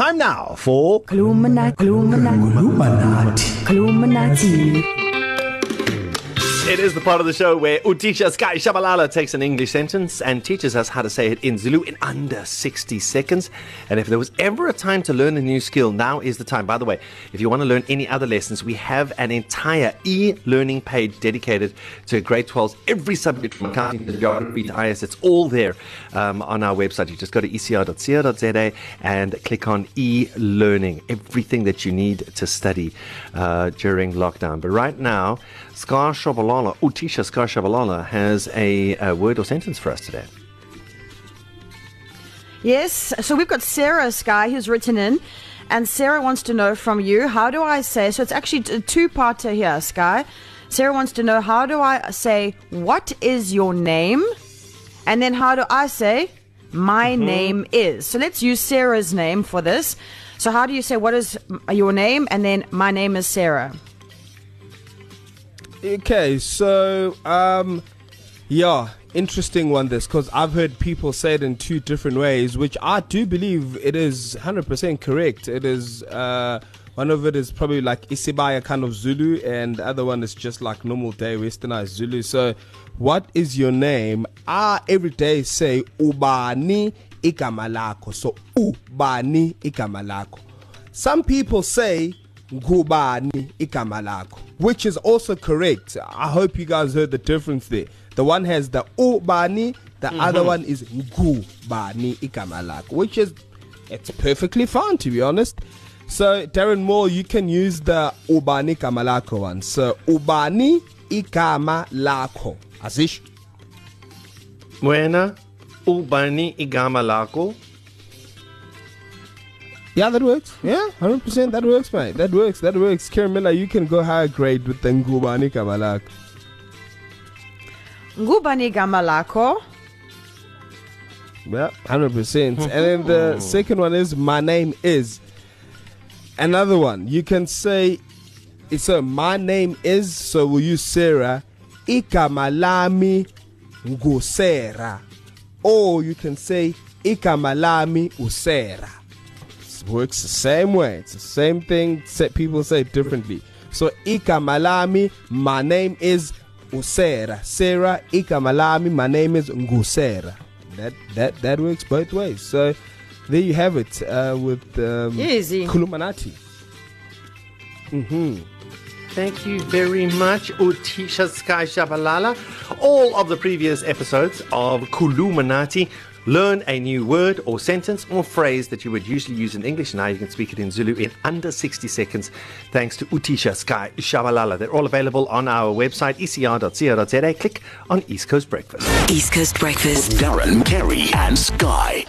Time now for Illuminati, Illuminati, Illuminati. It is the part of the show where Utisha Sky Shabalala takes an English sentence and teaches us how to say it in Zulu in under 60 seconds. And if there was ever a time to learn a new skill, now is the time. By the way, if you want to learn any other lessons, we have an entire e learning page dedicated to grade 12s, every subject from accounting to geography to IS. It's all there um, on our website. You just go to ecr.co.za and click on e learning, everything that you need to study uh, during lockdown. But right now, Scar Shabalala, Utisha Scar Shabalala, has a, a word or sentence for us today. Yes, so we've got Sarah Sky who's written in, and Sarah wants to know from you how do I say? So it's actually a two-parter here, Sky. Sarah wants to know how do I say what is your name, and then how do I say my name is? So let's use Sarah's name for this. So how do you say what is your name, and then my name is Sarah? Okay, so um, yeah, interesting one. This because I've heard people say it in two different ways, which I do believe it is hundred percent correct. It is uh, one of it is probably like Isibaya kind of Zulu, and the other one is just like normal day Westernized Zulu. So, what is your name? I every day say Ubani igama lakho. So Ubani igama lakho. Some people say ngubani igama lakho? Which is also correct. I hope you guys heard the difference there. The one has the ubani the mm-hmm. other one is ngubani igama lakho which is it's perfectly fine to be honest. So darren moore you can use the ubani igama lakho one. So ubani igama lakho? Asish Buena, ubani igama lako. Yeah, that works. Yeah, hundred percent. That works, mate. That works. That works. Karen Miller, you can go higher grade with the Ngubani Kamalak. Ngubani gama lakho. Yeah, hundred percent. And then the second one is my name is. Another one you can say. So my name is. So we'll use Sarah. Ikamalami ngusera. Or you can say ikamalami usera. Works the same way. It's the same thing. sa- People say it differently. So ikamalami. My name is usera. Sarah ikamalami. My name is ngusera. That that that works both ways. So there you have it uh, with um, Easy. Kulumanati. Thank you very much, Utisha Sky Shabalala. All of the previous episodes of Kuluminati. Learn a new word or sentence or phrase that you would usually use in English. Now you can speak it in Zulu in under 60 seconds thanks to Utisha Sky Shabalala. They're all available on our website, ecr.co.za. Click on East Coast Breakfast. East Coast Breakfast. Darren, Kerry, and Sky.